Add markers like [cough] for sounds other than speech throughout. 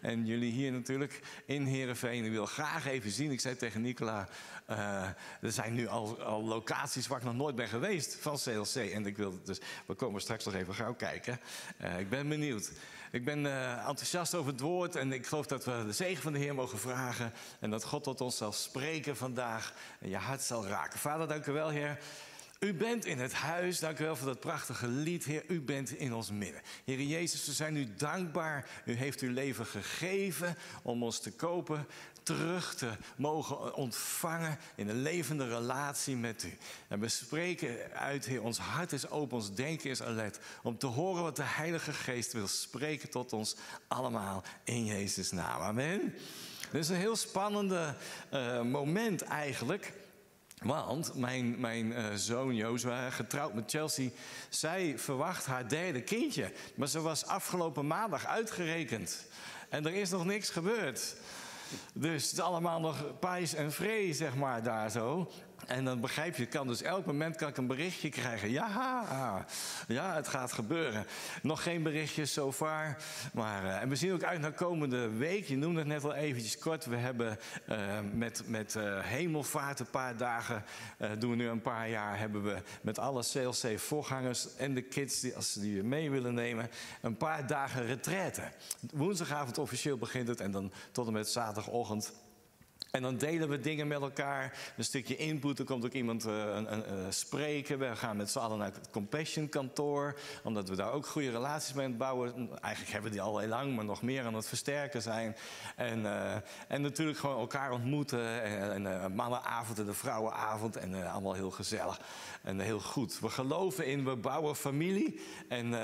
En jullie hier natuurlijk in Heerenveen. Ik wil graag even zien. Ik zei tegen Nicola, uh, er zijn nu al, al, locaties waar ik nog nooit ben geweest van CLC. En ik wil dus, we komen straks nog even gauw kijken. Uh, ik ben benieuwd. Ik ben uh, enthousiast over het woord en ik geloof dat we de zegen van de Heer mogen vragen. En dat God tot ons zal spreken vandaag en je hart zal raken. Vader, dank u wel, Heer. U bent in het huis. Dank u wel voor dat prachtige lied, Heer. U bent in ons midden. Heer Jezus, we zijn u dankbaar. U heeft uw leven gegeven om ons te kopen, terug te mogen ontvangen in een levende relatie met u. En we spreken uit, Heer. Ons hart is open, ons denken is alert. Om te horen wat de Heilige Geest wil spreken tot ons allemaal in Jezus' naam. Amen. Dit is een heel spannende uh, moment eigenlijk. Want mijn, mijn uh, zoon Jozua, getrouwd met Chelsea, zij verwacht haar derde kindje. Maar ze was afgelopen maandag uitgerekend. En er is nog niks gebeurd. Dus het is allemaal nog pijs en vree, zeg maar, daar zo. En dan begrijp je, kan dus elk moment kan ik een berichtje krijgen. Ja, ja, het gaat gebeuren. Nog geen berichtjes far. Maar, uh, en we zien ook uit naar komende week. Je noemde het net al eventjes kort. We hebben uh, met, met uh, hemelvaart een paar dagen, doen we nu een paar jaar, hebben we met alle CLC-voorgangers en de kids die, als die we mee willen nemen, een paar dagen retraite. Woensdagavond officieel begint het en dan tot en met zaterdagochtend en dan delen we dingen met elkaar. Een stukje input. Er komt ook iemand uh, een, een, uh, spreken. We gaan met z'n allen naar het Compassion kantoor. Omdat we daar ook goede relaties mee aan het bouwen. Eigenlijk hebben we die al heel lang, maar nog meer aan het versterken zijn. En, uh, en natuurlijk gewoon elkaar ontmoeten. En, en mannenavond en de vrouwenavond. En allemaal heel gezellig. En heel goed. We geloven in, we bouwen familie. En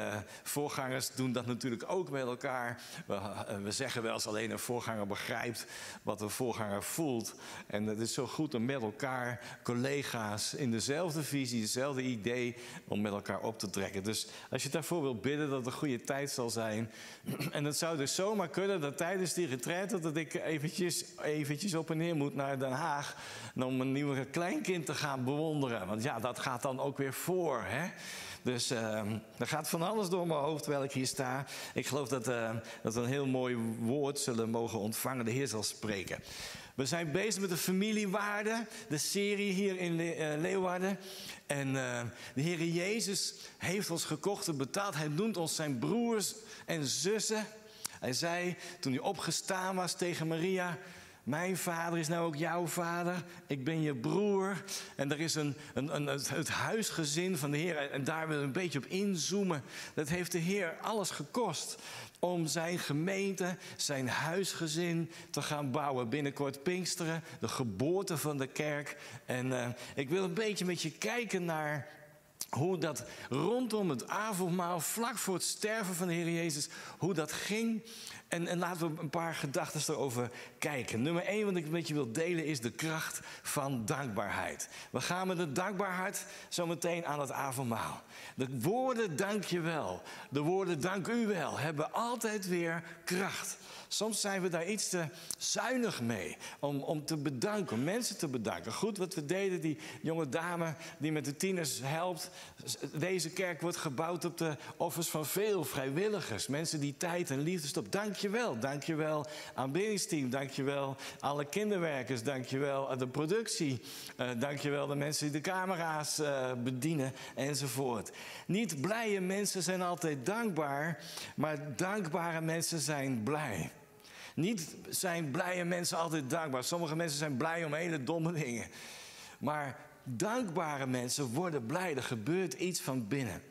voorgangers doen dat natuurlijk ook met elkaar. We, we zeggen wel eens alleen een voorganger begrijpt wat een voorganger voelt. En het is zo goed om met elkaar, collega's, in dezelfde visie, dezelfde idee, om met elkaar op te trekken. Dus als je daarvoor wilt bidden dat het een goede tijd zal zijn. [clears throat] En het zou dus zomaar kunnen dat tijdens die retraite dat ik eventjes, eventjes op en neer moet naar Den Haag. Om een nieuwe kleinkind te gaan bewonderen. Want ja, dat gaat dan ook weer voor. Hè? Dus uh, er gaat van alles door mijn hoofd terwijl ik hier sta. Ik geloof dat, uh, dat we een heel mooi woord zullen mogen ontvangen. De Heer zal spreken. We zijn bezig met de familiewaarde, de serie hier in Le uh, Leeuwarden. En uh, de Heer Jezus heeft ons gekocht en betaald. Hij noemt ons zijn broers en zussen. Hij zei toen hij opgestaan was tegen Maria... Mijn vader is nou ook jouw vader. Ik ben je broer. En er is een, een, een, het huisgezin van de Heer. En daar willen we een beetje op inzoomen. Dat heeft de Heer alles gekost. Om zijn gemeente, zijn huisgezin te gaan bouwen. Binnenkort Pinksteren, de geboorte van de kerk. En uh, ik wil een beetje met je kijken naar hoe dat rondom het avondmaal, vlak voor het sterven van de Heer Jezus, hoe dat ging. En, en laten we een paar gedachten erover Nummer één wat ik met je wil delen is de kracht van dankbaarheid. We gaan met een dankbaar hart zometeen aan het avondmaal. De woorden dank je wel, de woorden dank u wel, hebben altijd weer kracht. Soms zijn we daar iets te zuinig mee om, om te bedanken, om mensen te bedanken. Goed wat we deden, die jonge dame die met de tieners helpt. Deze kerk wordt gebouwd op de offers van veel vrijwilligers. Mensen die tijd en liefde stoppen. Dank je wel, dank je wel dank je wel alle kinderwerkers, dank je wel de productie, uh, dank je wel de mensen die de camera's uh, bedienen enzovoort. Niet blije mensen zijn altijd dankbaar, maar dankbare mensen zijn blij. Niet zijn blije mensen altijd dankbaar. Sommige mensen zijn blij om hele domme dingen. Maar dankbare mensen worden blij. Er gebeurt iets van binnen.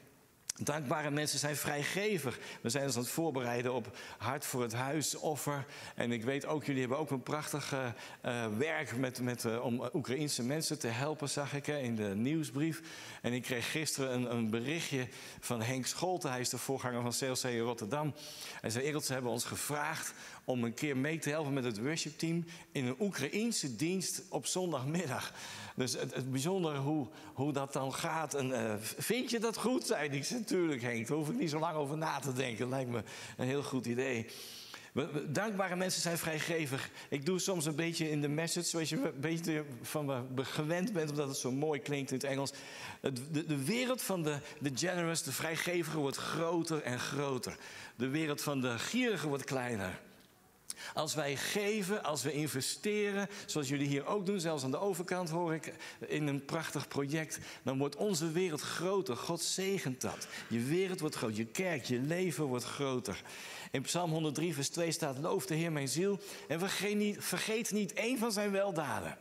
Dankbare mensen zijn vrijgevig. We zijn ons aan het voorbereiden op Hart voor het Huis offer. En ik weet ook, jullie hebben ook een prachtig uh, werk met, met, uh, om Oekraïense mensen te helpen, zag ik in de nieuwsbrief. En ik kreeg gisteren een, een berichtje van Henk Scholten. Hij is de voorganger van CLC in Rotterdam. Hij zei, Ereld, ze hebben ons gevraagd om een keer mee te helpen met het worshipteam... in een Oekraïense dienst op zondagmiddag. Dus het, het bijzondere hoe, hoe dat dan gaat. En, uh, vind je dat goed, zei hij. Natuurlijk, Henk. Daar hoef ik niet zo lang over na te denken. Lijkt me een heel goed idee. Dankbare mensen zijn vrijgevig. Ik doe soms een beetje in de message, zoals je een beetje van me gewend bent, omdat het zo mooi klinkt in het Engels. De, de wereld van de, de generous, de vrijgevige, wordt groter en groter. De wereld van de gierige wordt kleiner. Als wij geven, als we investeren, zoals jullie hier ook doen, zelfs aan de overkant hoor ik, in een prachtig project, dan wordt onze wereld groter. God zegent dat. Je wereld wordt groter, je kerk, je leven wordt groter. In Psalm 103, vers 2 staat: Loof de Heer mijn ziel en vergeet niet, vergeet niet één van zijn weldaden.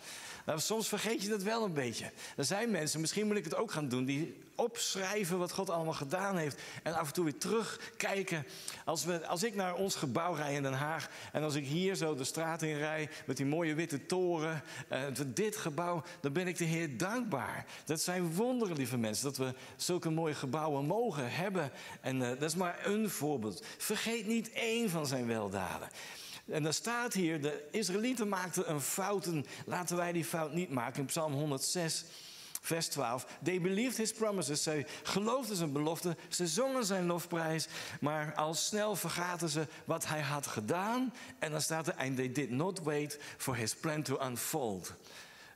Nou, soms vergeet je dat wel een beetje. Er zijn mensen, misschien moet ik het ook gaan doen, die opschrijven wat God allemaal gedaan heeft. En af en toe weer terugkijken. Als, we, als ik naar ons gebouw rijd in Den Haag. En als ik hier zo de straat in rijd met die mooie witte toren. Uh, dit gebouw, dan ben ik de Heer dankbaar. Dat zijn wonderen, lieve mensen. Dat we zulke mooie gebouwen mogen hebben. En uh, dat is maar een voorbeeld. Vergeet niet één van zijn weldaden. En dan staat hier, de Israëlieten maakten een fout. En laten wij die fout niet maken. In Psalm 106, vers 12. They believed his promises. Zij geloofden zijn belofte. Ze zongen zijn lofprijs. Maar al snel vergaten ze wat hij had gedaan. En dan staat er, and they did not wait for his plan to unfold.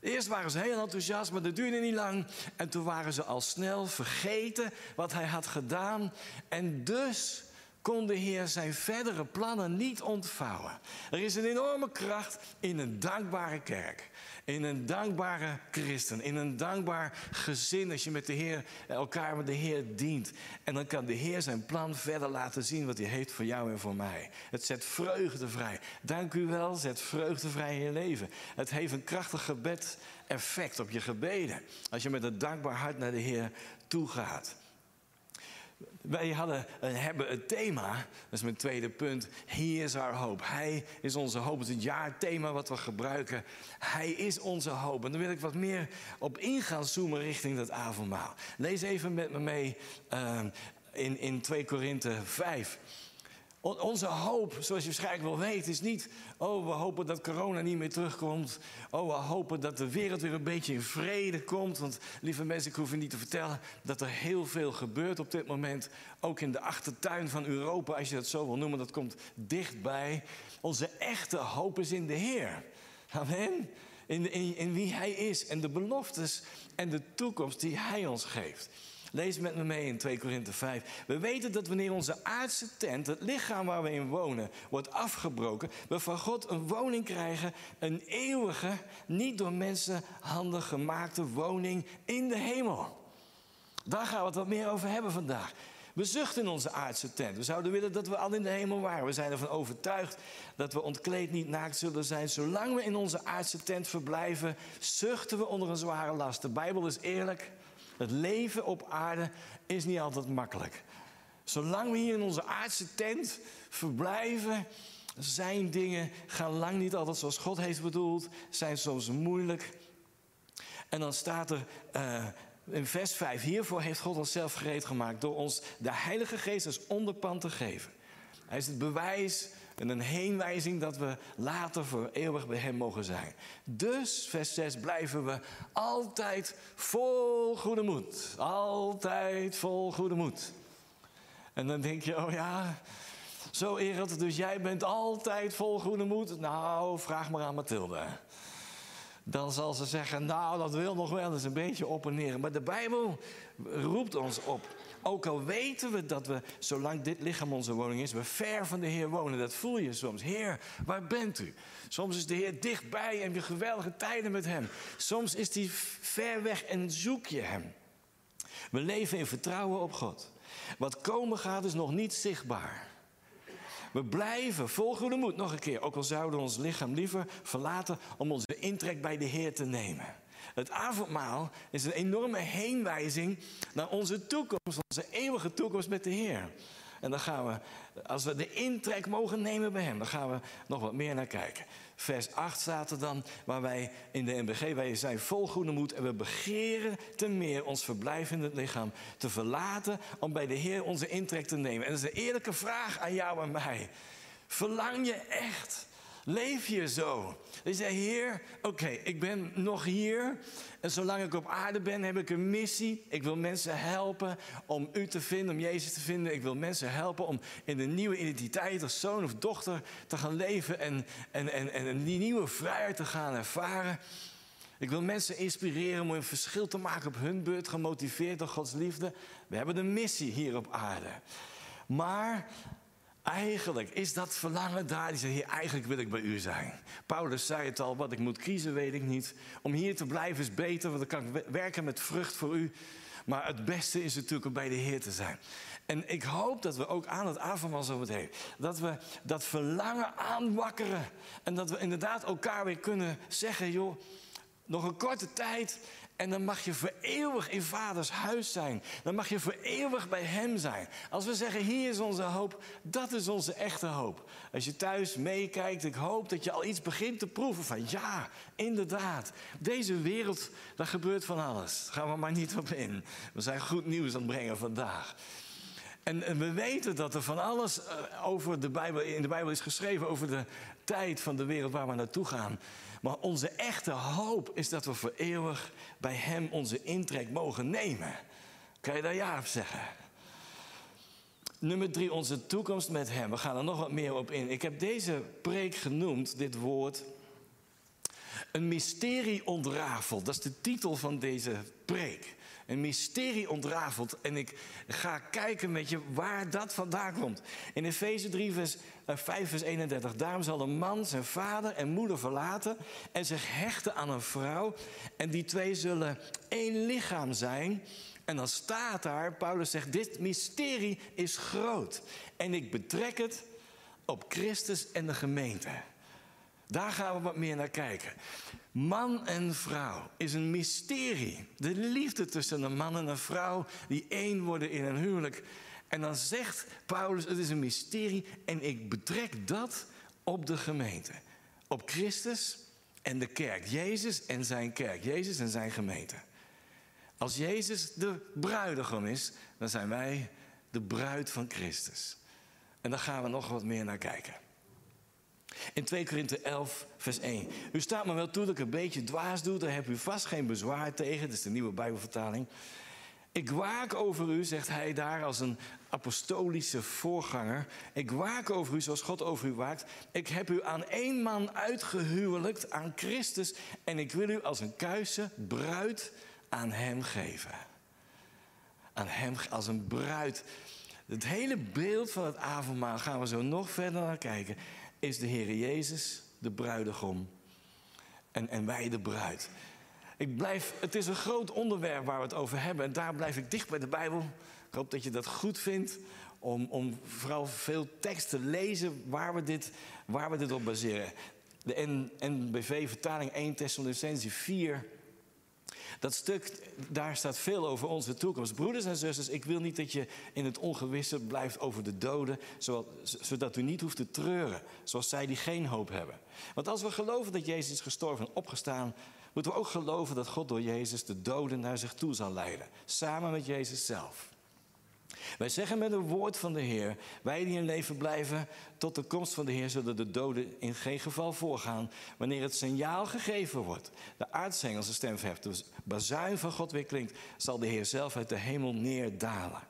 Eerst waren ze heel enthousiast, maar dat duurde niet lang. En toen waren ze al snel vergeten wat hij had gedaan. En dus kon de Heer zijn verdere plannen niet ontvouwen. Er is een enorme kracht in een dankbare kerk. In een dankbare christen. In een dankbaar gezin als je met de Heer, elkaar met de Heer dient. En dan kan de Heer zijn plan verder laten zien wat hij heeft voor jou en voor mij. Het zet vreugde vrij. Dank u wel, zet vreugde vrij in je leven. Het heeft een krachtig gebed effect op je gebeden. Als je met een dankbaar hart naar de Heer toe gaat. Wij hadden, eh, hebben het thema, dat is mijn tweede punt. He is our hope. Hij is onze hoop. Het is het jaarthema wat we gebruiken. Hij is onze hoop. En dan wil ik wat meer op in gaan zoomen richting dat avondmaal. Lees even met me mee uh, in, in 2 Korinthe 5. Onze hoop, zoals je waarschijnlijk wel weet, is niet... oh, we hopen dat corona niet meer terugkomt. Oh, we hopen dat de wereld weer een beetje in vrede komt. Want, lieve mensen, ik hoef je niet te vertellen... dat er heel veel gebeurt op dit moment. Ook in de achtertuin van Europa, als je dat zo wil noemen. Dat komt dichtbij. Onze echte hoop is in de Heer. Amen. In, in, in wie Hij is en de beloftes en de toekomst die Hij ons geeft. Lees met me mee in 2 Korinthe 5. We weten dat wanneer onze aardse tent, het lichaam waar we in wonen, wordt afgebroken, we van God een woning krijgen, een eeuwige, niet door mensenhanden gemaakte woning in de hemel. Daar gaan we het wat meer over hebben vandaag. We zuchten in onze aardse tent. We zouden willen dat we al in de hemel waren. We zijn ervan overtuigd dat we ontkleed niet naakt zullen zijn. Zolang we in onze aardse tent verblijven, zuchten we onder een zware last. De Bijbel is eerlijk. Het leven op aarde is niet altijd makkelijk. Zolang we hier in onze aardse tent verblijven, zijn dingen gaan lang niet altijd zoals God heeft bedoeld, zijn soms moeilijk. En dan staat er uh, in vers 5: Hiervoor heeft God onszelf gereed gemaakt door ons de Heilige Geest als onderpand te geven. Hij is het bewijs en een heenwijzing dat we later voor eeuwig bij Hem mogen zijn. Dus, vers 6, blijven we altijd vol goede moed. Altijd vol goede moed. En dan denk je, oh ja, zo Erend, dus jij bent altijd vol goede moed? Nou, vraag maar aan Mathilde. Dan zal ze zeggen, nou, dat wil nog wel eens een beetje op en neer. Maar de Bijbel roept ons op ook al weten we dat we, zolang dit lichaam onze woning is, we ver van de Heer wonen. Dat voel je soms. Heer, waar bent u? Soms is de Heer dichtbij en heb je geweldige tijden met Hem. Soms is hij ver weg en zoek je Hem. We leven in vertrouwen op God. Wat komen gaat is nog niet zichtbaar. We blijven vol goede moed, nog een keer. Ook al zouden we ons lichaam liever verlaten om onze intrek bij de Heer te nemen. Het avondmaal is een enorme heenwijzing naar onze toekomst, onze eeuwige toekomst met de Heer. En dan gaan we, als we de intrek mogen nemen bij Hem, dan gaan we nog wat meer naar kijken. Vers 8 staat er dan, waar wij in de NBG, wij zijn vol goede moed en we begeren te meer ons verblijf in het lichaam te verlaten om bij de Heer onze intrek te nemen. En dat is een eerlijke vraag aan jou en mij. Verlang je echt Leef je zo? Je zei, Heer, oké, ik ben nog hier. En zolang ik op aarde ben, heb ik een missie. Ik wil mensen helpen om u te vinden, om Jezus te vinden. Ik wil mensen helpen om in de nieuwe identiteit als zoon of dochter te gaan leven. En, en, en, en die nieuwe vrijheid te gaan ervaren. Ik wil mensen inspireren om een verschil te maken op hun beurt, gemotiveerd door Gods liefde. We hebben een missie hier op aarde. Maar Eigenlijk is dat verlangen daar. Die zegt, hier, eigenlijk wil ik bij u zijn. Paulus zei het al, wat ik moet kiezen weet ik niet. Om hier te blijven is beter, want dan kan ik werken met vrucht voor u. Maar het beste is natuurlijk om bij de Heer te zijn. En ik hoop dat we ook aan het avondmaal zo meteen... dat we dat verlangen aanwakkeren. En dat we inderdaad elkaar weer kunnen zeggen... joh, nog een korte tijd en dan mag je voor eeuwig in vaders huis zijn. Dan mag je voor eeuwig bij hem zijn. Als we zeggen, hier is onze hoop, dat is onze echte hoop. Als je thuis meekijkt, ik hoop dat je al iets begint te proeven van ja, inderdaad. Deze wereld, daar gebeurt van alles. Gaan we maar niet op in. We zijn goed nieuws aan het brengen vandaag. En, we weten dat er van alles eh, over de Bijbel, in de Bijbel is geschreven over de tijd van de wereld waar we naartoe gaan. Maar onze echte hoop is dat we voor eeuwig bij Hem onze intrek mogen nemen. Kan je daar ja op zeggen? Nummer drie, onze toekomst met Hem. We gaan er nog wat meer op in. Ik heb deze preek genoemd, dit woord. Een mysterie ontrafeld. Dat is de titel van deze preek een mysterie ontrafeld. En ik ga kijken met je waar dat vandaan komt. In Efeze 3, vers, 5, eh, vers 31. Daarom zal een man zijn vader en moeder verlaten en zich hechten aan een vrouw. En die twee zullen één lichaam zijn. En dan staat daar, Paulus zegt, dit mysterie is groot. En ik betrek het op Christus en de gemeente. Daar gaan we wat meer naar kijken. Man en vrouw is een mysterie. De liefde tussen een man en een vrouw die één worden in een huwelijk. En dan zegt Paulus, het is een mysterie en ik betrek dat op de gemeente. Op Christus en de kerk. Jezus en zijn kerk. Jezus en zijn gemeente. Als Jezus de bruidegom is, dan zijn wij de bruid van Christus. En daar gaan we nog wat meer naar kijken. In 2 Korinthe 11, vers 1. U staat me wel toe dat ik een beetje dwaas doe, daar heb u vast geen bezwaar tegen. Dat is de nieuwe Bijbelvertaling. Ik waak over u, zegt hij daar als een apostolische voorganger. Ik waak over u zoals God over u waakt. Ik heb u aan één man uitgehuwelijkt, aan Christus. En ik wil u als een kuise bruid aan hem geven. Aan hem als een bruid. Het hele beeld van het avondmaal gaan we zo nog verder naar kijken is de Heer Jezus de bruidegom en, en wij de bruid. Ik blijf, het is een groot onderwerp waar we het over hebben en daar blijf ik dicht bij de Bijbel. Ik hoop dat je dat goed vindt om, om vooral veel tekst te lezen waar we dit, waar we dit op baseren. De NBV-vertaling 1 Thessalonicense 4 dat stuk, daar staat veel over onze toekomst. Broeders en zusters, ik wil niet dat je in het ongewisse blijft over de doden, zodat u niet hoeft te treuren, zoals zij die geen hoop hebben. Want als we geloven dat Jezus is gestorven en opgestaan, moeten we ook geloven dat God door Jezus de doden naar zich toe zal leiden, samen met Jezus zelf. Wij zeggen met een woord van de Heer, wij die in leven blijven tot de komst van de Heer, zullen de doden in geen geval voorgaan. Wanneer het signaal gegeven wordt, de aartsengelse stem verheft, dus bazuin van God weer klinkt, zal de Heer zelf uit de hemel neerdalen.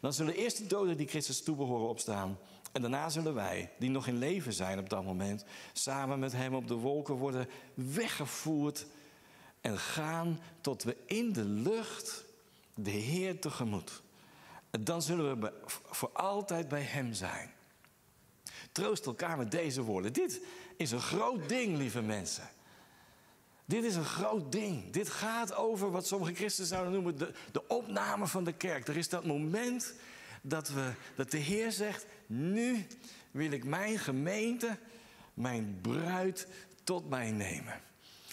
Dan zullen eerst de doden die Christus toebehoren opstaan. En daarna zullen wij, die nog in leven zijn op dat moment, samen met Hem op de wolken worden weggevoerd en gaan tot we in de lucht de Heer tegemoet dan zullen we voor altijd bij Hem zijn. Troost elkaar met deze woorden. Dit is een groot ding, lieve mensen. Dit is een groot ding. Dit gaat over wat sommige christenen zouden noemen de, de opname van de kerk. Er is dat moment dat, we, dat de Heer zegt: Nu wil ik mijn gemeente, mijn bruid tot mij nemen.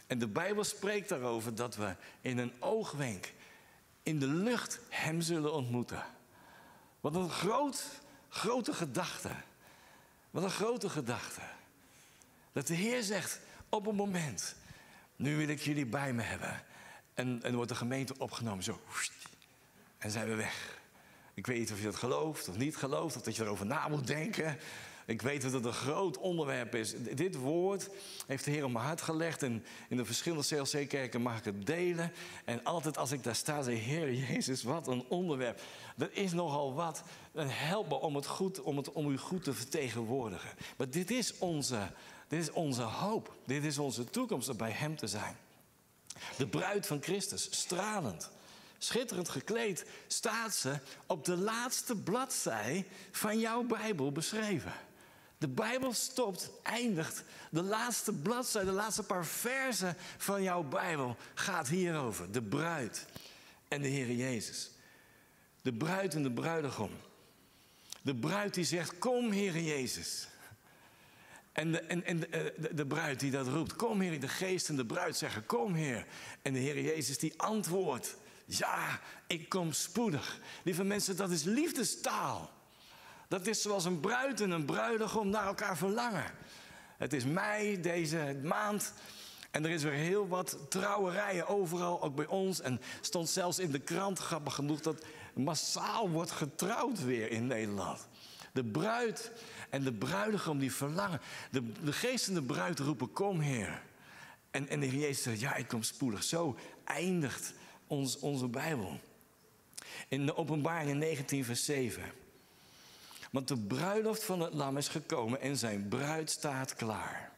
En de Bijbel spreekt daarover dat we in een oogwenk in de lucht Hem zullen ontmoeten. Wat een groot, grote gedachte. Wat een grote gedachte. Dat de Heer zegt op een moment, nu wil ik jullie bij me hebben. En, en wordt de gemeente opgenomen, zo. En zijn we weg. Ik weet niet of je dat gelooft of niet gelooft, of dat je erover na moet denken. Ik weet dat het een groot onderwerp is. Dit woord heeft de Heer op mijn hart gelegd. En in de verschillende CLC-kerken mag ik het delen. En altijd als ik daar sta, zeg Heer Jezus, wat een onderwerp. Dat is nogal wat. En help om, het goed, om, het, om u goed te vertegenwoordigen. Maar dit is, onze, dit is onze hoop. Dit is onze toekomst om bij Hem te zijn. De bruid van Christus, stralend, schitterend gekleed, staat ze op de laatste bladzij van jouw Bijbel beschreven. De Bijbel stopt, eindigt. De laatste bladzij, de laatste paar versen van jouw Bijbel gaat hierover. De bruid en de Heer Jezus. De bruid en de bruidegom. De bruid die zegt, kom Heer Jezus. En, de, en, en de, de, bruid die dat roept, kom Heer, de geest en de bruid zeggen, kom Heer. En de Heer Jezus die antwoordt, ja, ik kom spoedig. Lieve mensen, dat is liefdestaal. Dat is zoals een bruid en een bruidegom naar elkaar verlangen. Het is mei deze maand. En er is weer heel wat trouwerijen overal, ook bij ons. En stond zelfs in de krant, grappig genoeg, dat massaal wordt getrouwd weer in Nederland. De bruid en de bruidegom die verlangen. De, de geest en de bruid roepen, kom Heer. En, en de Heer Jezus zegt, ja, ik kom spoedig. Zo eindigt ons, onze Bijbel. In de openbaring 19 vers 7. Want de bruiloft van het lam is gekomen en zijn bruid staat klaar.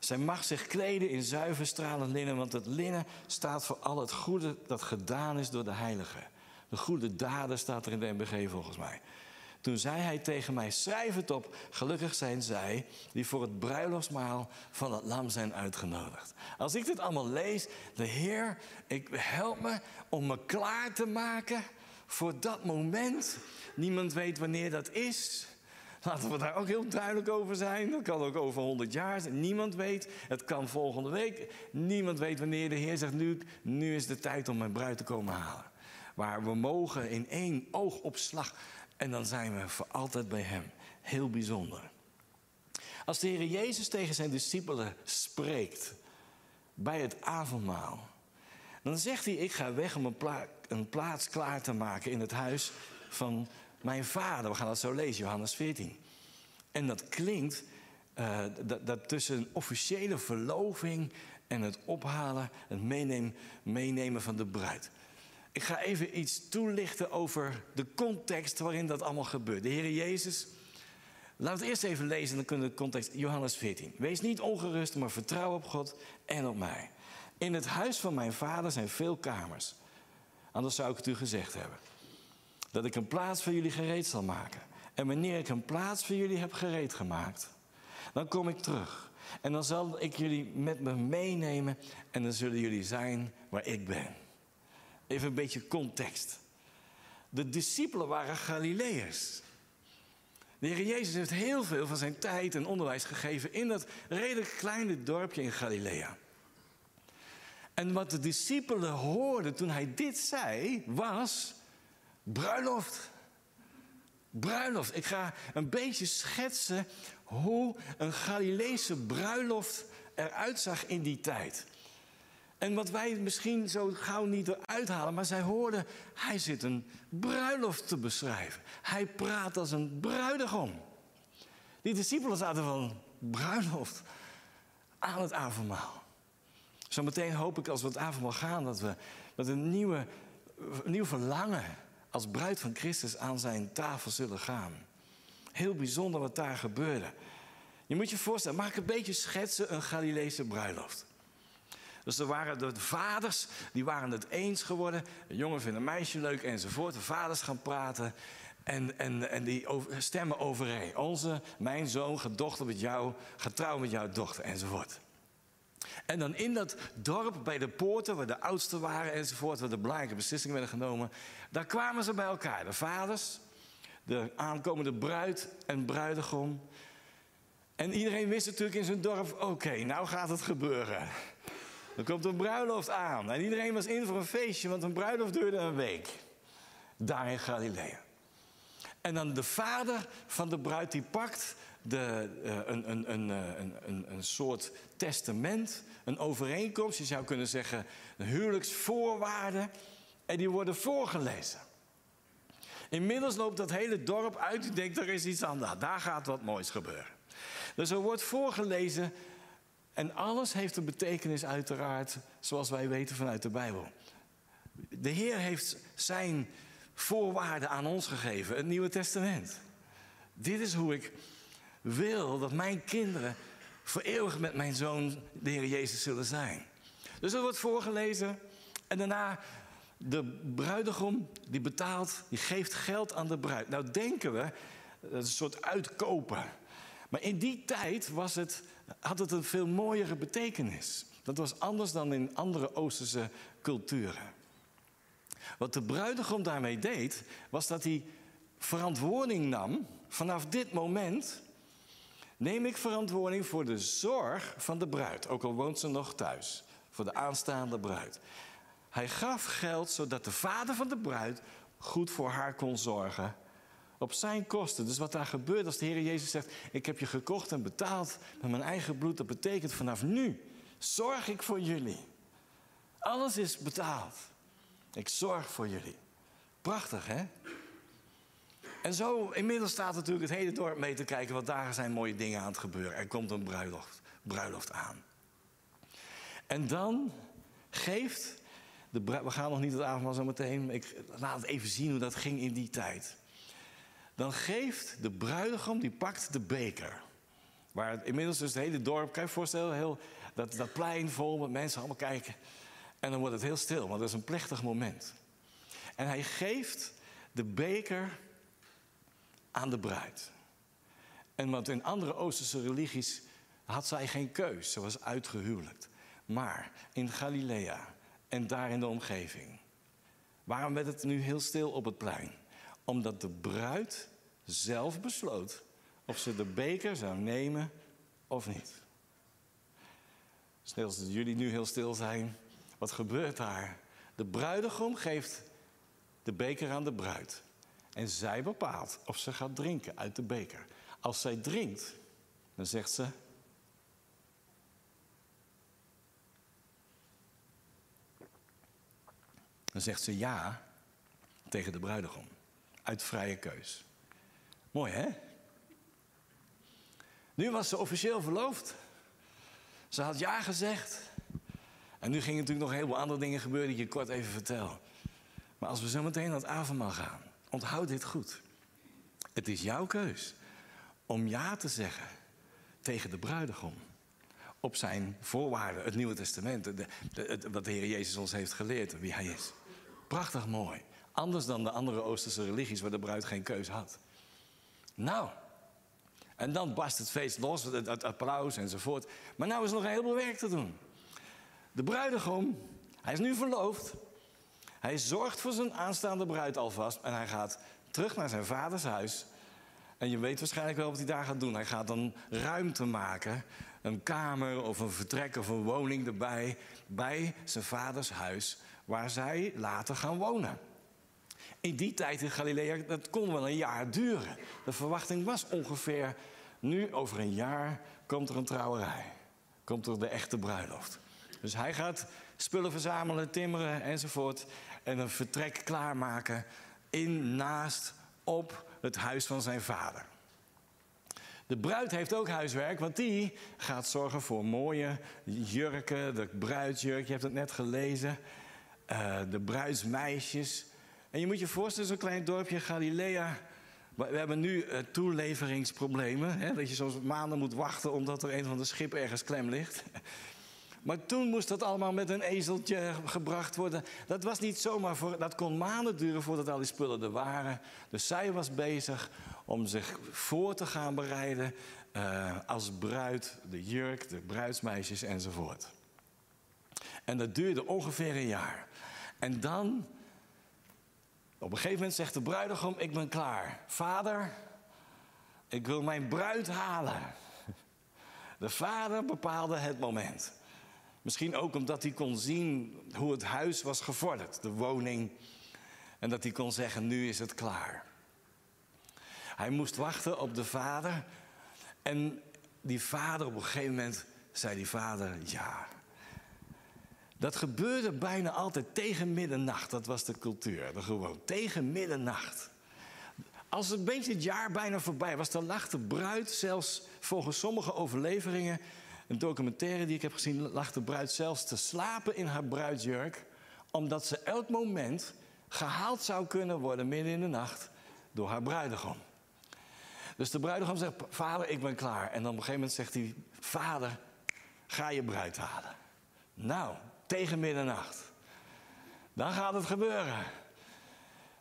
Zij mag zich kleden in zuiver stralend linnen, want het linnen staat voor al het goede dat gedaan is door de heilige. De goede daden staat er in de MBG volgens mij. Toen zei hij tegen mij: Schrijf het op. Gelukkig zijn zij die voor het bruiloftsmaal van het lam zijn uitgenodigd. Als ik dit allemaal lees, de Heer, ik help me om me klaar te maken voor dat moment. Niemand weet wanneer dat is. Laten we daar ook heel duidelijk over zijn. Dat kan ook over 100 jaar zijn. Niemand weet. Het kan volgende week. Niemand weet wanneer de Heer zegt: nu, nu is de tijd om mijn bruid te komen halen. Waar we mogen in één oogopslag. En dan zijn we voor altijd bij Hem. Heel bijzonder. Als de Heer Jezus tegen zijn discipelen spreekt bij het avondmaal, dan zegt hij: Ik ga weg om een, een plaats klaar te maken in het huis van mijn vader. We gaan dat zo lezen, Johannes 14. En dat klinkt dat, dat, tussen een officiële verloving en het ophalen, het meenemen, meenemen van de bruid. Ik ga even iets toelichten over de context waarin dat allemaal gebeurt. De Heer Jezus. Laten we het eerst even lezen, dan kunnen we de context. Johannes 14. Wees niet ongerust, maar vertrouw op God en op mij. In het huis van mijn vader zijn veel kamers. Anders zou ik het u gezegd hebben. Dat ik een plaats voor jullie gereed zal maken. En wanneer ik een plaats voor jullie heb gereed gemaakt, dan kom ik terug. En dan zal ik jullie met me meenemen en dan zullen jullie zijn waar ik ben. Even een beetje context. De discipelen waren Galileërs. De Heer Jezus heeft heel veel van zijn tijd en onderwijs gegeven in dat redelijk kleine dorpje in Galilea. En wat de discipelen hoorden toen hij dit zei, was bruiloft. Bruiloft. Ik ga een beetje schetsen hoe een Galileese bruiloft eruit zag in die tijd. En wat wij misschien zo gauw niet eruit halen, maar zij hoorden, hij zit een bruiloft te beschrijven. Hij praat als een bruidegom. Die discipelen zaten van bruiloft aan het avondmaal. Zometeen hoop ik als we het avondmaal gaan dat we dat een, nieuwe, nieuw verlangen als bruid van Christus aan zijn tafel zullen gaan. Heel bijzonder wat daar gebeurde. Je moet je voorstellen, mag ik een beetje schetsen een Galileese bruiloft? Dus er waren de vaders, die waren het eens geworden. Een jongen vindt een meisje leuk enzovoort. De vaders gaan praten en, en, en die stemmen overeen. Onze, mijn zoon, gaat dochter met jou, gaat trouwen met jouw dochter enzovoort. En dan in dat dorp bij de poorten, waar de oudsten waren enzovoort, waar de belangrijke beslissingen werden genomen, daar kwamen ze bij elkaar. De vaders, de aankomende bruid en bruidegom. En iedereen wist natuurlijk in zijn dorp: oké, nou gaat het gebeuren. Er komt een bruiloft aan. En iedereen was in voor een feestje, want een bruiloft duurde een week. Daar in Galilea. En dan de vader van de bruid die pakt de, uh, een, een, een, een, een soort testament, een overeenkomst, je zou kunnen zeggen huwelijksvoorwaarden, en die worden voorgelezen. Inmiddels loopt dat hele dorp uit, ik denk er is iets aan, daar gaat wat moois gebeuren. Dus er wordt voorgelezen en alles heeft een betekenis uiteraard, zoals wij weten vanuit de Bijbel. De Heer heeft zijn voorwaarden aan ons gegeven, het Nieuwe Testament. Dit is hoe ik wil dat mijn kinderen voor eeuwig met mijn zoon, de Heer Jezus, zullen zijn. Dus er wordt voorgelezen en daarna de bruidegom die betaalt, die geeft geld aan de bruid. Nou denken we, dat is een soort uitkopen. Maar in die tijd was het, had het een veel mooiere betekenis. Dat was anders dan in andere Oosterse culturen. Wat de bruidegom daarmee deed, was dat hij verantwoording nam. Vanaf dit moment neem ik verantwoording voor de zorg van de bruid, ook al woont ze nog thuis, voor de aanstaande bruid. Hij gaf geld zodat de vader van de bruid goed voor haar kon zorgen. Op zijn kosten. Dus wat daar gebeurt als de Heer Jezus zegt: Ik heb je gekocht en betaald met mijn eigen bloed. Dat betekent vanaf nu zorg ik voor jullie. Alles is betaald. Ik zorg voor jullie. Prachtig, hè? En zo, inmiddels staat natuurlijk het hele dorp mee te kijken, want daar zijn mooie dingen aan het gebeuren. Er komt een bruiloft, bruiloft aan. En dan geeft de we gaan nog niet het avondmaal zo meteen. Ik laat het even zien hoe dat ging in die tijd. Dan geeft de bruidegom, die pakt de beker. Waar inmiddels dus het hele dorp, kan je je voorstellen, heel, dat, dat plein vol met mensen allemaal kijken. En dan wordt het heel stil, want dat is een plechtig moment. En hij geeft de beker aan de bruid. En want in andere Oosterse religies had zij geen keus, ze was uitgehuwelijkt. Maar in Galilea en daar in de omgeving. Waarom werd het nu heel stil op het plein? Omdat de bruid zelf besloot of ze de beker zou nemen of niet. Stel dat jullie nu heel stil zijn, wat gebeurt daar? De bruidegom geeft de beker aan de bruid. En zij bepaalt of ze gaat drinken uit de beker. Als zij drinkt, dan zegt ze: Dan zegt ze ja tegen de bruidegom. Uit vrije keus. Mooi hè? Nu was ze officieel verloofd. Ze had ja gezegd. En nu gingen natuurlijk nog een heleboel andere dingen gebeuren die ik je kort even vertel. Maar als we zo meteen naar het avondmaal gaan, onthoud dit goed. Het is jouw keus om ja te zeggen tegen de bruidegom op zijn voorwaarden, het Nieuwe Testament, de, wat de Heer Jezus ons heeft geleerd, wie Hij is. Prachtig mooi. Anders dan de andere Oosterse religies waar de bruid geen keus had. Nou, en dan barst het feest los, het, applaus enzovoort. Maar nou is er nog een heleboel werk te doen. De bruidegom, hij is nu verloofd. Hij zorgt voor zijn aanstaande bruid alvast en hij gaat terug naar zijn vaders huis. En je weet waarschijnlijk wel wat hij daar gaat doen. Hij gaat dan ruimte maken, een kamer of een vertrek of een woning erbij, bij zijn vaders huis waar zij later gaan wonen. In die tijd in Galilea, dat kon wel een jaar duren. De verwachting was ongeveer, nu over een jaar komt er een trouwerij. Komt er de echte bruiloft. Dus hij gaat spullen verzamelen, timmeren enzovoort. En een vertrek klaarmaken in, naast, op het huis van zijn vader. De bruid heeft ook huiswerk, want die gaat zorgen voor mooie jurken, de bruidsjurk, je hebt het net gelezen. Eh, de bruidsmeisjes. En je moet je voorstellen, zo'n klein dorpje Galilea. We hebben nu uh, toeleveringsproblemen. Hè, dat je soms maanden moet wachten omdat er een van de schip ergens klem ligt. Maar toen moest dat allemaal met een ezeltje gebracht worden. Dat was niet zomaar voor. Dat kon maanden duren voordat al die spullen er waren. Dus zij was bezig om zich voor te gaan bereiden. Uh, als bruid, de jurk, de bruidsmeisjes enzovoort. En dat duurde ongeveer een jaar. En dan, op een gegeven moment zegt de bruidegom, ik ben klaar. Vader, ik wil mijn bruid halen. De vader bepaalde het moment. Misschien ook omdat hij kon zien hoe het huis was gevorderd, de woning. En dat hij kon zeggen, nu is het klaar. Hij moest wachten op de vader. En die vader, op een gegeven moment zei die vader, ja, dat gebeurde bijna altijd tegen middernacht. Dat was de cultuur. De gewoon tegen middernacht. Als een beetje het jaar bijna voorbij was, dan lag de bruid zelfs volgens sommige overleveringen, een documentaire die ik heb gezien, lag de bruid zelfs te slapen in haar bruidsjurk, omdat ze elk moment gehaald zou kunnen worden midden in de nacht door haar bruidegom. Dus de bruidegom zegt: Vader, ik ben klaar. En dan op een gegeven moment zegt hij: Vader, ga je bruid halen. Nou, tegen middernacht. dan gaat het gebeuren.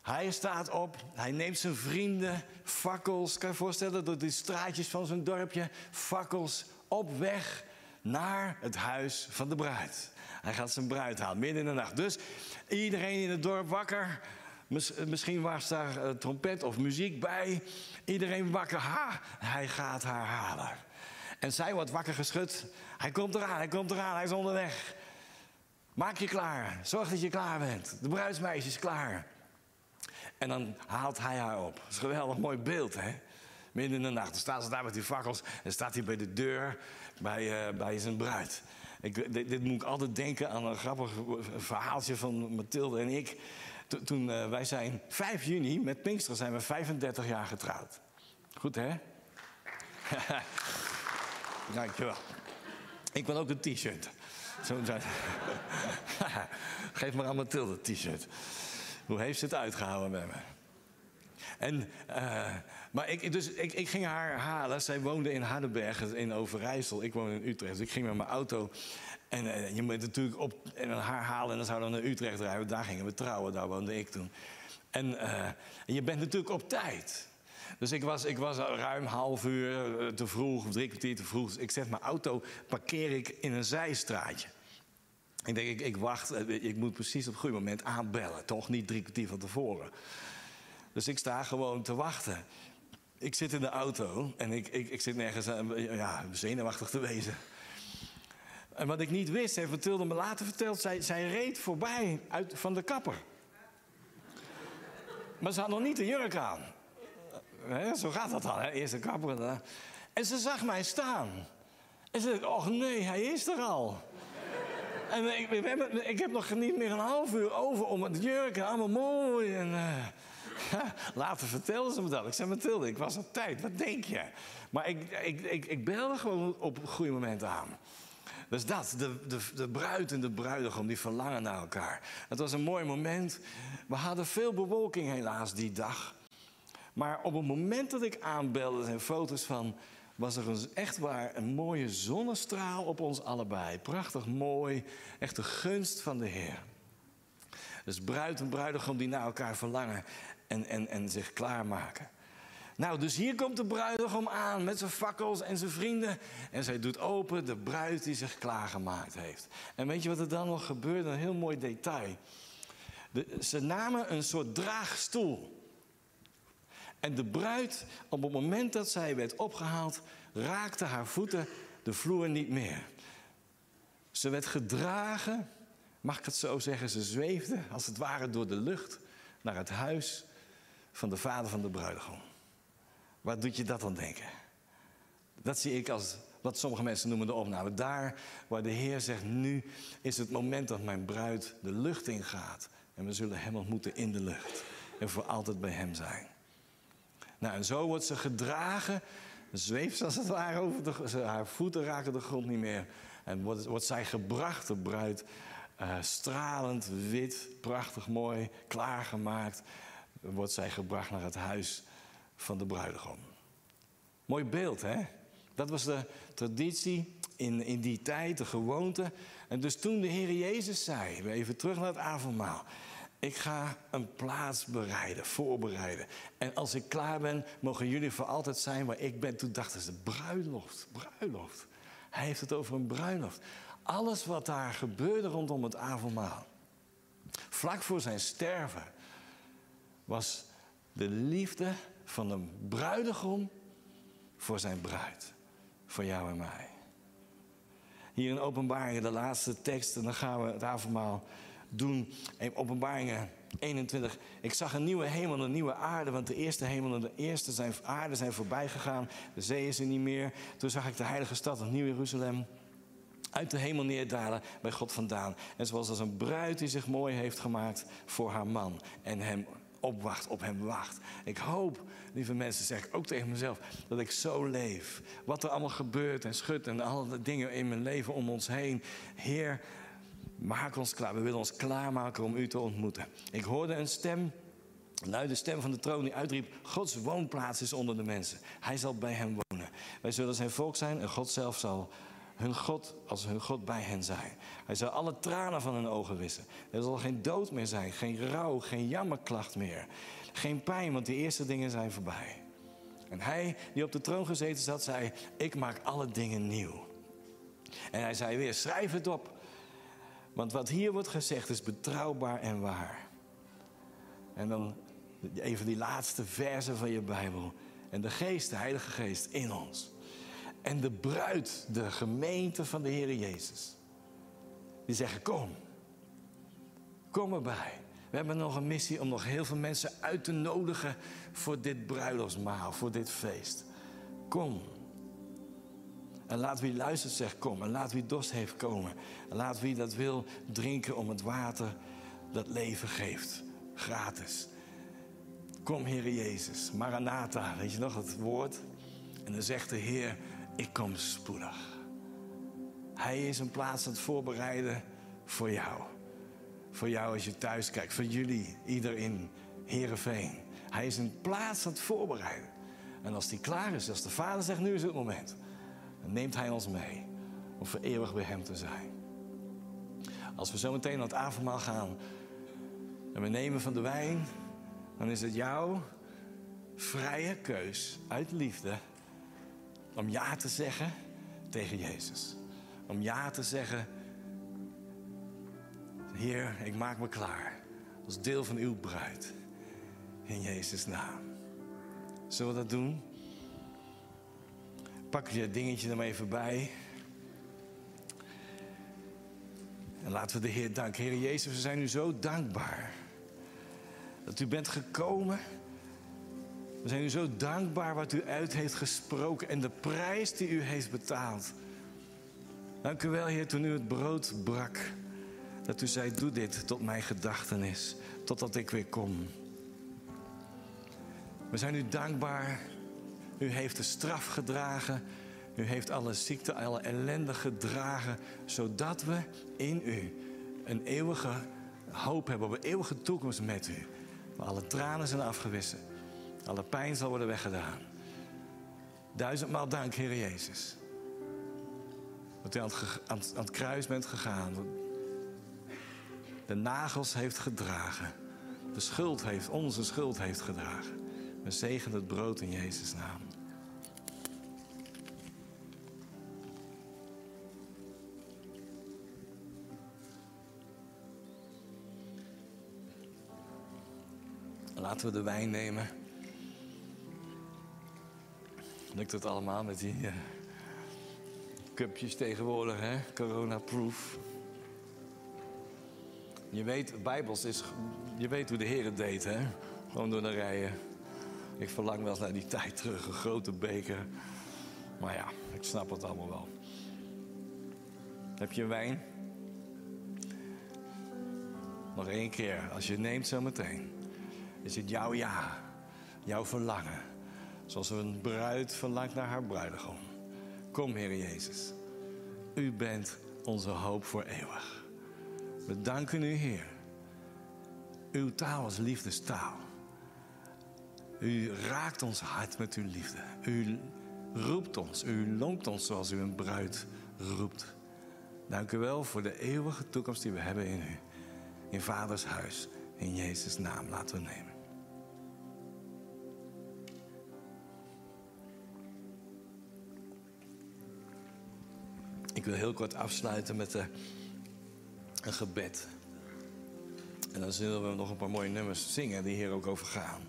Hij staat op, hij neemt zijn vrienden, fakkels, kan je voorstellen, door die straatjes van zijn dorpje, fakkels op weg naar het huis van de bruid. Hij gaat zijn bruid halen, midden in de nacht. Dus iedereen in het dorp wakker. Misschien was daar uh, trompet of muziek bij. Iedereen wakker. Ha, hij gaat haar halen. En zij wordt wakker geschud. Hij komt eraan, hij komt eraan, hij is onderweg. Maak je klaar. Zorg dat je klaar bent. De bruidsmeisje is klaar. En dan haalt hij haar op. Dat is een geweldig mooi beeld, hè? Midden in de nacht. Dan staat ze daar met die fakkels. En staat hij bij de deur bij, uh, bij zijn bruid. Ik, dit, moet ik altijd denken aan een grappig verhaaltje van Mathilde en ik. toen uh, wij zijn 5 juni, met Pinkster zijn we 35 jaar getrouwd. Goed, hè? [laughs] Dankjewel. Ik wil ook een t-shirt. [laughs] Geef maar aan Mathilde een t-shirt. Hoe heeft ze het uitgehouden met me? En, uh, maar ik, dus ik, ik, ging haar halen. Zij woonde in Hardenberg in Overijssel. Ik woon in Utrecht. Dus ik ging met mijn auto. En uh, je moet natuurlijk op en haar halen. En dan zouden we naar Utrecht rijden. Daar gingen we trouwen. Daar woonde ik toen. En, en je bent natuurlijk op tijd. Dus ik was, ik was ruim half uur te vroeg, of drie kwartier te vroeg. Dus ik zet mijn auto, parkeer ik in een zijstraatje. Ik denk, ik, ik wacht, ik moet precies op het goede moment aanbellen. Toch niet drie kwartier van tevoren. Dus ik sta gewoon te wachten. Ik zit in de auto en ik, ik, ik zit nergens ja, zenuwachtig te wezen. En wat ik niet wist, heeft Mathilde me later verteld, zij, zij reed voorbij uit, van de kapper. Maar ze had nog niet de jurk aan. zo gaat dat dan, hè? eerst de kapper. En ze zag mij staan. En ze dacht, oh nee, hij is er al. en ik, ik, heb nog niet meer een half uur over om het jurk allemaal mooi en... Uh, [laughs] Later vertelde ze me dat. Ik zei, Mathilde, ik was op tijd. Wat denk je? Maar ik, ik, ik, ik belde gewoon op goede momenten aan. Dus dat, de, de, de bruid en de bruidegom, die verlangen naar elkaar. Het was een mooi moment. We hadden veel bewolking helaas die dag. Maar op het moment dat ik aanbelde, zijn foto's van... was er een, echt waar een mooie zonnestraal op ons allebei. Prachtig mooi, echt de gunst van de Heer. Dus bruid en bruidegom die naar elkaar verlangen en, en, en zich klaarmaken. Nou, dus hier komt de bruidegom aan met zijn fakkels en zijn vrienden. En zij doet open de bruid die zich klaargemaakt heeft. En weet je wat er dan nog gebeurt? Een heel mooi detail. De, ze namen een soort draagstoel. En de bruid, op het moment dat zij werd opgehaald, raakte haar voeten de vloer niet meer. Ze werd gedragen, mag ik het zo zeggen, ze zweefde als het ware door de lucht naar het huis van de vader van de bruidegom. Waar doet je dat dan denken? Dat zie ik als wat sommige mensen noemen de opname. Daar waar de Heer zegt, nu is het moment dat mijn bruid de lucht ingaat. En we zullen hem ontmoeten in de lucht. En voor altijd bij hem zijn. Nou, en zo wordt ze gedragen. Zweeft als het ware over de Haar voeten raken de grond niet meer. En wordt, wordt zij gebracht, de bruid. Uh, stralend, wit, prachtig mooi, klaargemaakt wordt zij gebracht naar het huis van de bruidegom. Mooi beeld, hè? Dat was de traditie in, in die tijd, de gewoonte. En dus toen de Heer Jezus zei, even terug naar het avondmaal. Ik ga een plaats bereiden, voorbereiden. En als ik klaar ben, mogen jullie voor altijd zijn waar ik ben. Toen dachten ze, bruiloft, bruiloft. Hij heeft het over een bruiloft. Alles wat daar gebeurde rondom het avondmaal. Vlak voor zijn sterven was de liefde van een bruidegom voor zijn bruid. Voor jou en mij. Hier in Openbaringen, de laatste tekst, en dan gaan we het avondmaal doen. In Openbaringen 21. Ik zag een nieuwe hemel en een nieuwe aarde, want de eerste hemel en de eerste zijn, aarde zijn voorbij gegaan. De zee is er niet meer. Toen zag ik de heilige stad, het Nieuw Jeruzalem, uit de hemel neerdalen bij God vandaan. En zoals als een bruid die zich mooi heeft gemaakt voor haar man en hem opwacht, op hem wacht. Ik hoop, lieve mensen, zeg ik ook tegen mezelf, dat ik zo leef. Wat er allemaal gebeurt en schudt en alle dingen in mijn leven om ons heen. Heer, maak ons klaar. We willen ons klaarmaken om u te ontmoeten. Ik hoorde een stem, luide stem van de troon die uitriep: Gods woonplaats is onder de mensen. Hij zal bij hen wonen. Wij zullen zijn volk zijn en God zelf zal hun God, als hun God bij hen zijn. Hij zal alle tranen van hun ogen wissen. Er zal geen dood meer zijn, geen rouw, geen jammerklacht meer. Geen pijn, want die eerste dingen zijn voorbij. En hij die op de troon gezeten zat, zei: Ik maak alle dingen nieuw. En hij zei weer: Schrijf het op. Want wat hier wordt gezegd is betrouwbaar en waar. En dan even die laatste versen van je Bijbel. En de Geest, de Heilige Geest in ons. En de bruid, de gemeente van de Heer Jezus. Die zeggen: Kom. Kom erbij. We hebben nog een missie om nog heel veel mensen uit te nodigen voor dit bruiloftsmaal, voor dit feest. Kom. En laat wie luistert zegt kom. En laat wie dorst heeft komen. En laat wie dat wil drinken om het water dat leven geeft. Gratis. Kom, Heer Jezus. Maranatha, weet je nog het woord? En dan zegt de Heer, ik kom spoedig. Hij is een plaats aan het voorbereiden voor jou. Voor jou als je thuis kijkt. Voor jullie, ieder in Heerenveen. Hij is een plaats aan het voorbereiden. En als die klaar is, als de Vader zegt, nu is het moment. Dan neemt Hij ons mee om voor eeuwig bij Hem te zijn. Als we zo meteen aan het avondmaal gaan en we nemen van de wijn, dan is het jouw vrije keus uit liefde om ja te zeggen tegen Jezus. Om ja te zeggen, Heer, ik maak me klaar als deel van uw bruid. In Jezus' naam. Zullen we dat doen? Pak je dingetje er maar even bij. En laten we de Heer danken. Heer Jezus, we zijn u zo dankbaar. Dat u bent gekomen. We zijn u zo dankbaar wat u uit heeft gesproken en de prijs die u heeft betaald. Dank u wel, Heer, toen u het brood brak. Dat u zei, doe dit tot mijn gedachtenis, totdat ik weer kom. We zijn u dankbaar. U heeft de straf gedragen. U heeft alle ziekte, alle ellende gedragen. Zodat we in u een eeuwige hoop hebben op een eeuwige toekomst met u. Waar alle tranen zijn afgewissen. Alle pijn zal worden weggedaan. Duizendmaal dank, Heer Jezus. Dat u aan het, aan het kruis bent gegaan. De nagels heeft gedragen. De schuld heeft, onze schuld heeft gedragen. We zegen het brood in Jezus' naam. Laten we de wijn nemen. Lukt het allemaal met die uh, cupjes tegenwoordig, hè? Corona-proof. Je weet, Bijbels is, je weet hoe de Heer het deed, hè? Gewoon door de rijen. Ik verlang wel eens naar die tijd terug, een grote beker. Maar ja, ik snap het allemaal wel. Heb je wijn? Nog één keer, als je neemt zo meteen. Is het jouw ja, jouw verlangen. Zoals een bruid verlangt naar haar bruidegom. Kom, Heer Jezus. U bent onze hoop voor eeuwig. We danken u, Heer. Uw taal is liefdestaal. U raakt ons hart met uw liefde. U roept ons, u lonkt ons zoals u een bruid roept. Dank u wel voor de eeuwige toekomst die we hebben in u. In Vaders huis. In Jezus' naam laten we nemen. Ik wil heel kort afsluiten met een gebed. En dan zullen we nog een paar mooie nummers zingen die hier ook over gaan.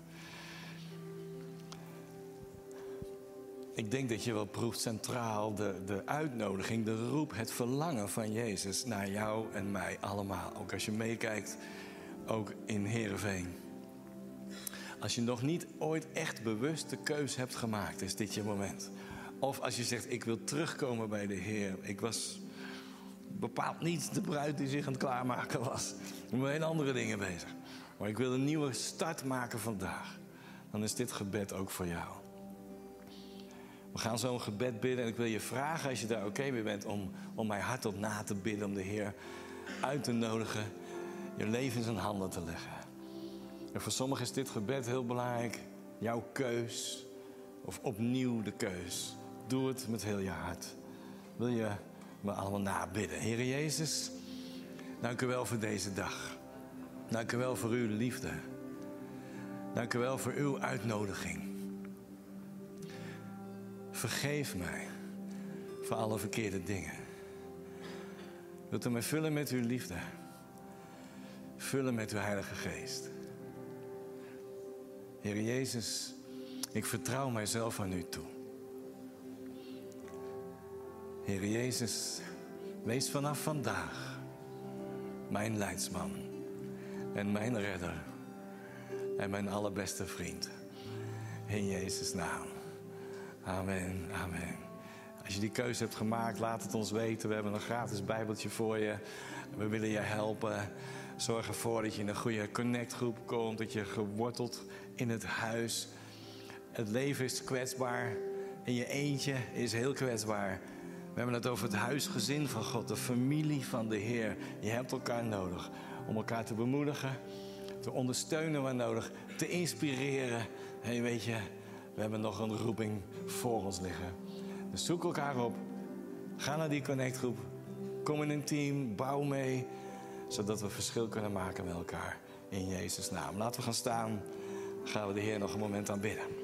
Ik denk dat je wel proeft centraal de, de uitnodiging, de roep, het verlangen van Jezus naar jou en mij allemaal. Ook als je meekijkt, ook in Heerenveen. Als je nog niet ooit echt bewust de keus hebt gemaakt, is dit je moment. Of als je zegt, ik wil terugkomen bij de Heer. Ik was bepaald niet de bruid die zich aan het klaarmaken was. Ik ben met andere dingen bezig. Maar ik wil een nieuwe start maken vandaag. Dan is dit gebed ook voor jou. We gaan zo'n gebed bidden en ik wil je vragen, als je daar oké mee bent, om, om mij hardop na te bidden, om de Heer uit te nodigen, je leven in zijn handen te leggen. En voor sommigen is dit gebed heel belangrijk, jouw keus, of opnieuw de keus. Doe het met heel je hart. Wil je we allemaal nabidden. Heer Jezus, dank u wel voor deze dag. Dank u wel voor uw liefde. Dank u wel voor uw uitnodiging. Vergeef mij voor alle verkeerde dingen. Wilt u mij vullen met uw liefde? Vullen met uw Heilige Geest. Heer Jezus, ik vertrouw mijzelf aan u toe. Heer Jezus, wees vanaf vandaag mijn leidsman en mijn redder en mijn allerbeste vriend. In Jezus' naam. Amen, amen. Als je die keuze hebt gemaakt, laat het ons weten. We hebben een gratis Bijbeltje voor je. We willen je helpen. Zorg ervoor dat je in een goede connectgroep komt. Dat je geworteld in het huis. Het leven is kwetsbaar. En je eentje is heel kwetsbaar. We hebben het over het huisgezin van God, de familie van de Heer. Je hebt elkaar nodig om elkaar te bemoedigen, te ondersteunen waar nodig, te inspireren. Hé, weet je, we hebben nog een roeping voor ons liggen. Dus zoek elkaar op. Ga naar die connectgroep. Kom in een team, bouw mee, zodat we verschil kunnen maken met elkaar in Jezus' naam. Laten we gaan staan. Gaan we de Heer nog een moment aanbidden.